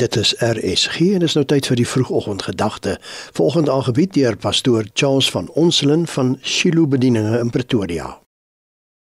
Dit is RSG en dis nou tyd vir die vroegoggendgedagte. Volgende aangebied deur pastoor Charles van Onselen van Shiloh Bedieninge in Pretoria.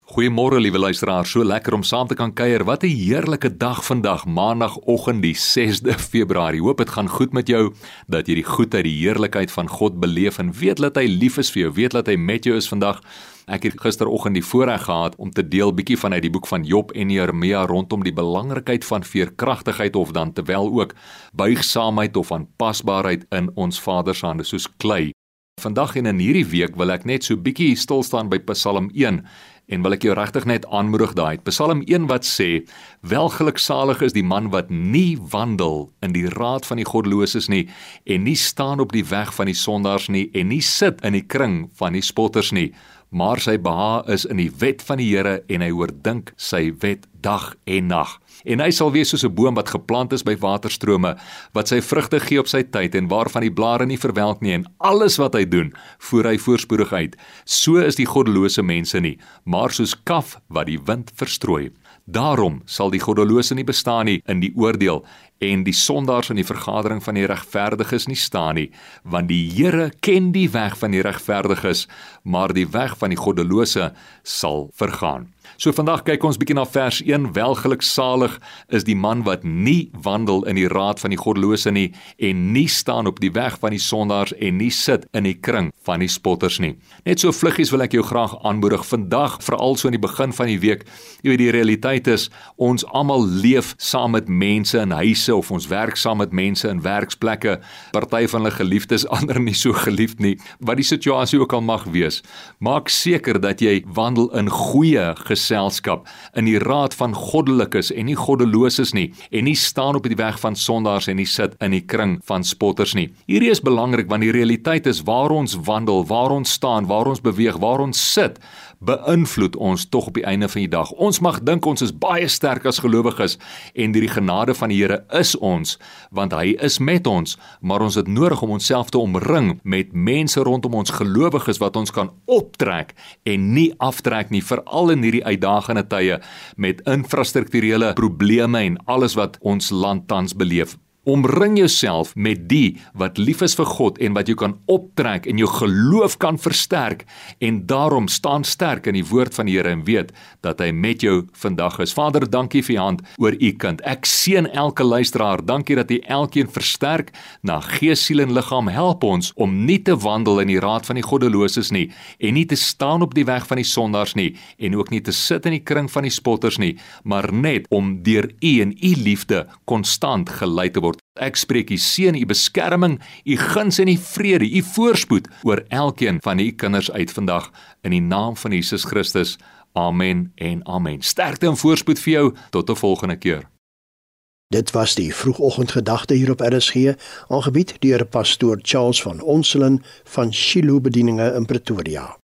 Goeiemôre liewe luisteraars, so lekker om saam te kan kuier. Wat 'n heerlike dag vandag, Maandagoggend die 6de Februarie. Hoop dit gaan goed met jou, dat jy die goedheid, die heerlikheid van God beleef en weet dat hy lief is vir jou, weet dat hy met jou is vandag. Ek het gisteroggend die voorreg gehad om te deel bietjie vanuit die boek van Job en Jeremia rondom die belangrikheid van veerkragtigheid of dan terwyl ook buigsaamheid of aanpasbaarheid in ons Vader se hande soos klei. Vandag en in hierdie week wil ek net so bietjie stil staan by Psalm 1 en wil ek jou regtig net aanmoedig daai. Psalm 1 wat sê: "Welgeluksalig is die man wat nie wandel in die raad van die goddeloses nie en nie staan op die weg van die sondaars nie en nie sit in die kring van die spotters nie." Maar sy beha is in die wet van die Here en hy oordink sy wet dag en nag. En hy sal wees soos 'n boom wat geplant is by waterstrome wat sy vrugte gee op sy tyd en waarvan die blare nie verwelk nie en alles wat hy doen, voer hy voorspoedig uit. So is die goddelose mense nie, maar soos kaf wat die wind verstrooi. Daarom sal die goddelose nie bestaan nie in die oordeel en die sondaars in die vergadering van die regverdiges nie staan nie, want die Here ken die weg van die regverdiges, maar die weg van die goddelose sal vergaan. So vandag kyk ons bietjie na vers 1. Welgeluksalig is die man wat nie wandel in die raad van die goddelose nie en nie staan op die weg van die sondaars en nie sit in die kring van die spotters nie. Net so vluggies wil ek jou graag aanmoedig vandag, veral so in die begin van die week. Jy weet die realiteit is ons almal leef saam met mense in huise of ons werk saam met mense in werksplekke. Party van hulle geliefdes, ander nie so geliefd nie. Wat die situasie ook al mag wees, maak seker dat jy wandel in goeie geselskap in die raad van goddelikes en nie goddeloses nie en nie staan op die weg van sondaars en nie sit in die kring van spotters nie. Hierdie is belangrik want die realiteit is waar ons wandel, waar ons staan, waar ons beweeg, waar ons sit, beïnvloed ons tog op die einde van die dag. Ons mag dink ons is baie sterk as gelowiges en die genade van die Here is ons want hy is met ons, maar ons het nodig om onsself te omring met mense rondom ons gelowiges wat ons kan optrek en nie aftrek nie veral in hierdie uitdagende tye met infrastrukturele probleme en alles wat ons land tans beleef. Omring jouself met die wat lief is vir God en wat jou kan optrek en jou geloof kan versterk en daarom staan sterk in die woord van die Here en weet dat hy met jou vandag is. Vader, dankie vir u hand oor u kind. Ek seën elke luisteraar. Dankie dat u elkeen versterk na gees, siel en liggaam. Help ons om nie te wandel in die raad van die goddeloses nie en nie te staan op die weg van die sondaars nie en ook nie te sit in die kring van die spotters nie, maar net om deur u en u liefde konstant gelei te word Ek spreek u seën, u beskerming, u guns en u vrede, u voorspoed oor elkeen van u kinders uit vandag in die naam van Jesus Christus. Amen en amen. Sterkte en voorspoed vir jou tot 'n volgende keer. Dit was die vroegoggendgedagte hier op RSG, aangebied deur pastoor Charles van Onselen van Shiloh Bedieninge in Pretoria.